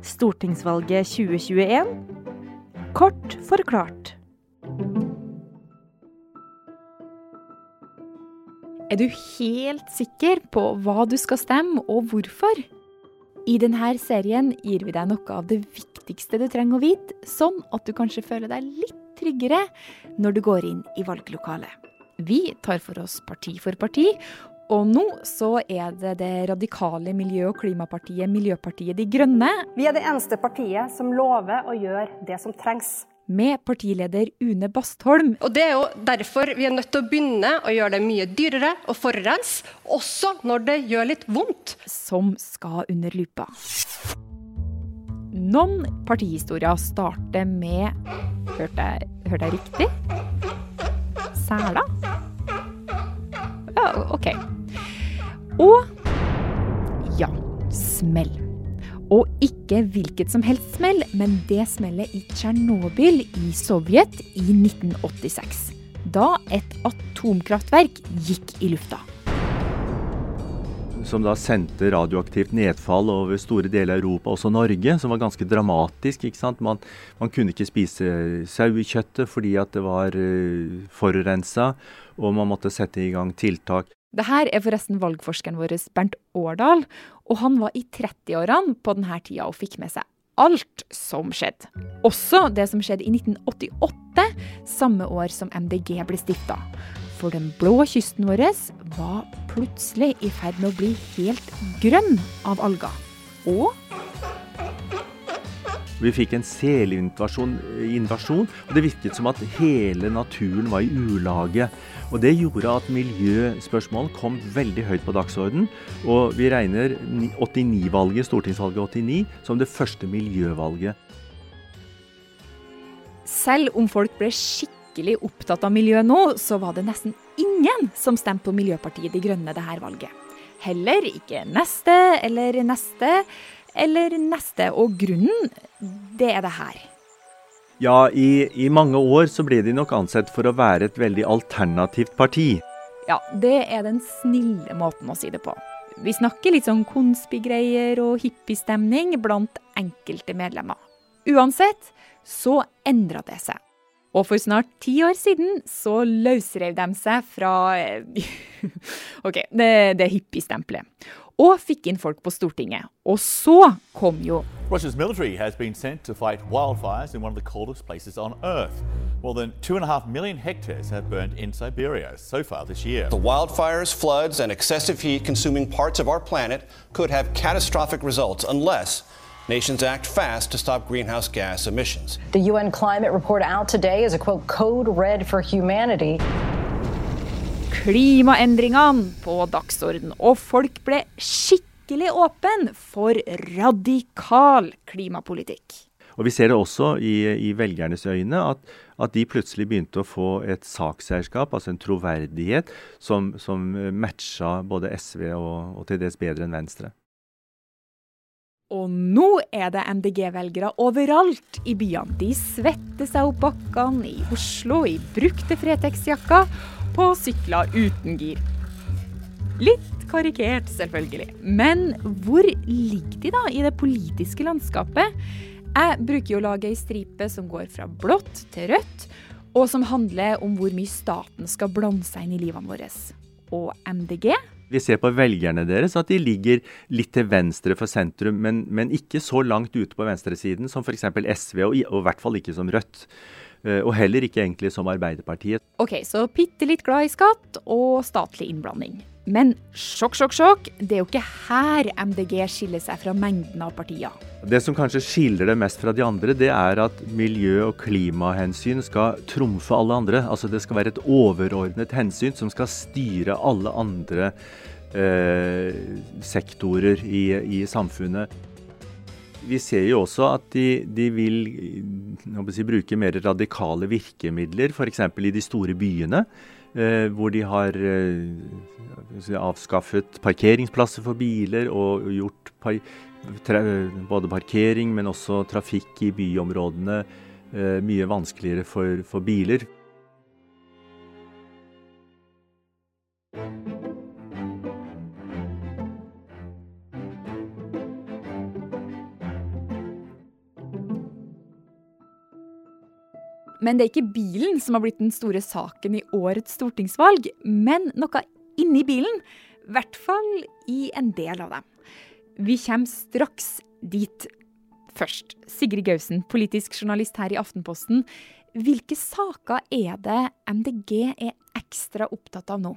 Stortingsvalget 2021 kort forklart. Er du helt sikker på hva du skal stemme, og hvorfor? I denne serien gir vi deg noe av det viktigste du trenger å vite, sånn at du kanskje føler deg litt tryggere når du går inn i valglokalet. Vi tar for oss parti for parti, og nå så er det det radikale miljø- og klimapartiet Miljøpartiet De Grønne. Vi er det eneste partiet som lover å gjøre det som trengs med partileder Une Bastholm. Og Det er jo derfor vi er nødt til å begynne å gjøre det mye dyrere å forurense, også når det gjør litt vondt. Som skal under lupa. Noen partihistorier starter med Hørte jeg, hørte jeg riktig? Sæla? Ja, OK. Og ja, smell. Og ikke hvilket som helst smell, men det smellet i Tsjernobyl i Sovjet i 1986. Da et atomkraftverk gikk i lufta. Som da sendte radioaktivt nedfall over store deler av Europa, også Norge, som var ganske dramatisk. ikke sant? Man, man kunne ikke spise sauekjøttet fordi at det var uh, eh, forurensa, og man måtte sette i gang tiltak. Det her er forresten valgforskeren vår Bernt Årdal, og han var i 30-årene på denne tida og fikk med seg alt som skjedde. Også det som skjedde i 1988, samme år som MDG ble stifta. For den blå kysten vår var plutselig i ferd med å bli helt grønn av alger. Og vi fikk en selinvasjon, og det virket som at hele naturen var i ulage. Og Det gjorde at miljøspørsmål kom veldig høyt på dagsorden. Og vi regner 89-valget, stortingsvalget 89 som det første miljøvalget. Selv om folk ble skikkelig opptatt av miljø nå, så var det nesten ingen som stemte på Miljøpartiet De Grønne dette valget. Heller ikke neste eller neste eller neste. Og grunnen, det er det her. Ja, i, i, mange år så ble de nok ansett for å være et veldig alternativt parti. Ja, det er den snille måten å si det på. Vi snakker litt sånn konspigreier og hippiestemning blant enkelte medlemmer. Uansett så endra det seg. Og for snart ti år siden så løsrev de seg fra OK, det, det hippiestempelet og fikk inn folk på Stortinget. Og så kom jo Russia's military has been sent to fight wildfires in one of the coldest places on Earth. More than two and a half million hectares have burned in Siberia so far this year. The wildfires, floods, and excessive heat consuming parts of our planet could have catastrophic results unless nations act fast to stop greenhouse gas emissions. The UN climate report out today is a quote code red for humanity klimaendringene på dagsorden, og folk ble skikkelig åpen for radikal klimapolitikk. Og Vi ser det også i, i velgernes øyne, at, at, de plutselig begynte å få et sakseierskap, altså en troverdighet, som, som matcha både SV og, og til dels bedre enn Venstre. Og nå er det MDG-velgere overalt i byene. De svetter seg opp bakkene i Oslo i brukte Fretex-jakker på sykler uten gir. Litt karikert, selvfølgelig. Men hvor ligger de da i det politiske landskapet? Jeg bruker jo å lage ei stripe som går fra blått til rødt, og som handler om hvor mye staten skal blande seg inn i livene våre. Og MDG vi ser på velgerne deres at de ligger litt til venstre for sentrum, men, men ikke så langt ute på venstresiden som f.eks. SV, og, og i hvert fall ikke som Rødt. Eh, og heller ikke egentlig som Arbeiderpartiet. Ok, Så bitte litt glad i skatt og statlig innblanding. Men sjokk, sjokk, sjokk, det er jo ikke her MDG skiller seg fra mengden av partier. Det som kanskje skiller det mest fra de andre, det er at miljø- og klimahensyn skal trumfe alle andre. Altså det skal være et overordnet hensyn som skal styre alle andre eh, sektorer i, i samfunnet. Vi ser jo også at de, de vil si, bruke mer radikale virkemidler, f.eks. i de store byene. Eh, hvor de har eh, avskaffet parkeringsplasser for biler og gjort par, både parkering, men også trafikk i byområdene eh, mye vanskeligere for, for biler. Men det er ikke bilen som har blitt den store saken i årets stortingsvalg, men noe inni bilen. I hvert fall i en del av dem. Vi kommer straks dit. Først, Sigrid Gausen, politisk journalist her i Aftenposten. Hvilke saker er det MDG er ekstra opptatt av nå?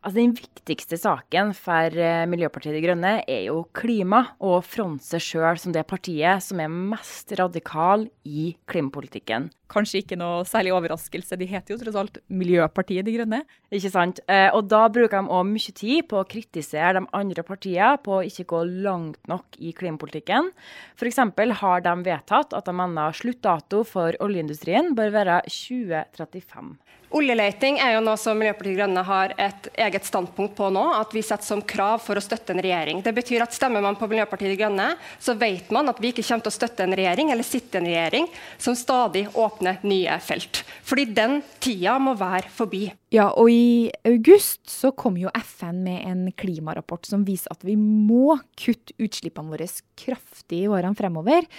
Altså, den viktigste saken for eh, Miljøpartiet De Grønne er jo klima, og fronte seg sjøl som det partiet som er mest radikal i klimapolitikken. Kanskje ikke noe særlig overraskelse, de heter jo tross alt Miljøpartiet De Grønne. Ikke sant. Eh, og da bruker de òg mye tid på å kritisere de andre partiene på å ikke gå langt nok i klimapolitikken. F.eks. har de vedtatt at de mener sluttdato for oljeindustrien bør være 2035. Oljeleiting er jo noe som Miljøpartiet Grønne har et eget standpunkt på nå, at vi setter som krav for å støtte en regjering. Det betyr at Stemmer man på Miljøpartiet Grønne, så vet man at vi ikke kommer til å støtte en regjering eller sitte en regjering som stadig åpner nye felt. Fordi den tida må være forbi. Ja, og i august så kom jo FN med en klimarapport som viser at vi må kutte utslippene våre kraftig i årene fremover.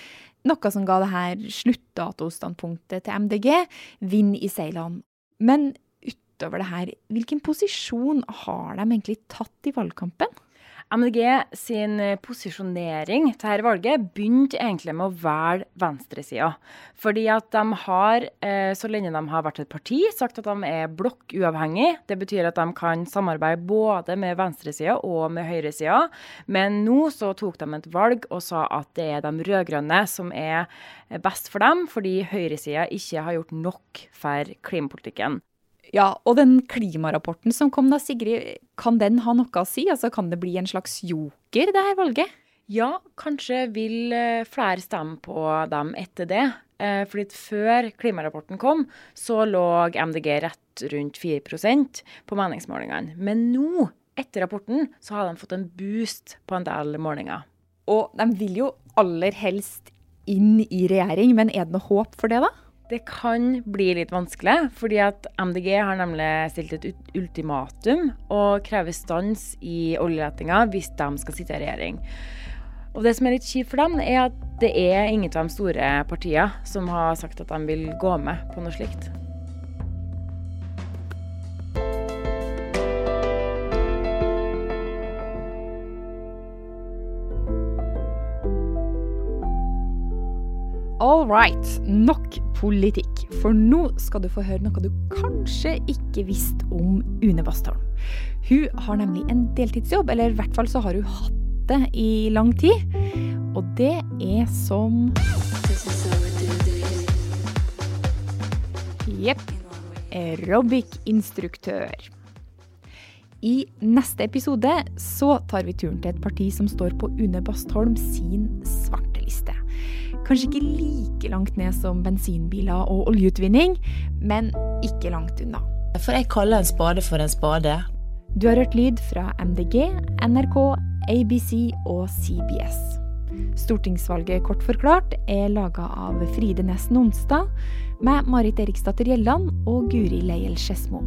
Noe som ga det her sluttdatostandpunktet til MDG vind i seilene. Men utover det her, hvilken posisjon har de egentlig tatt i valgkampen? MDG sin posisjonering til dette valget begynte egentlig med å velge venstresida. Fordi at de har, eh, så lenge de har vært et parti, sagt at de er blokkuavhengig. Det betyr at de kan samarbeide både med venstresida og med høyresida. Men nå så tok de et valg og sa at det er de rød-grønne som er best for dem, fordi høyresida ikke har gjort nok for klimapolitikken. Ja, og den klimarapporten som kom da, Sigrid, kan den ha noe å si? Altså, Kan det bli en slags joker, det her valget? Ja, kanskje vil eh, flere stemme på dem etter det. Eh, fordi Før klimarapporten kom, så lå MDG rett rundt 4% på meningsmålingene. Men nå, etter rapporten, så har de fått en boost på en del målinger. Og de vil jo aller helst inn i regjering, men er det noe håp for det, da? Det kan bli litt vanskelig, fordi at MDG har nemlig stilt et ultimatum og krever stans i oljeletinga hvis de skal sitte i regjering. Og Det som er litt kjipt for dem, er at det er ingen av de store partiene som har sagt at de vil gå med på noe slikt. All right, nok politikk. For nå skal du få høre noe du kanskje ikke visste om Une Bastholm. Hun har nemlig en deltidsjobb, eller i hvert fall så har hun hatt det i lang tid. Og det er som Jepp. Aerobic-instruktør. I neste episode så tar vi turen til et parti som står på Une Bastholm sin svarteliste. Kanskje ikke like langt ned som bensinbiler og oljeutvinning, men ikke langt unna. For jeg kaller en spade for en spade. Du har hørt lyd fra MDG, NRK, ABC og CBS. Stortingsvalget Kort forklart er laga av Fride Nesten Onsdag, med Marit Eriksdatter Gjelland og Guri Leiel Skedsmo.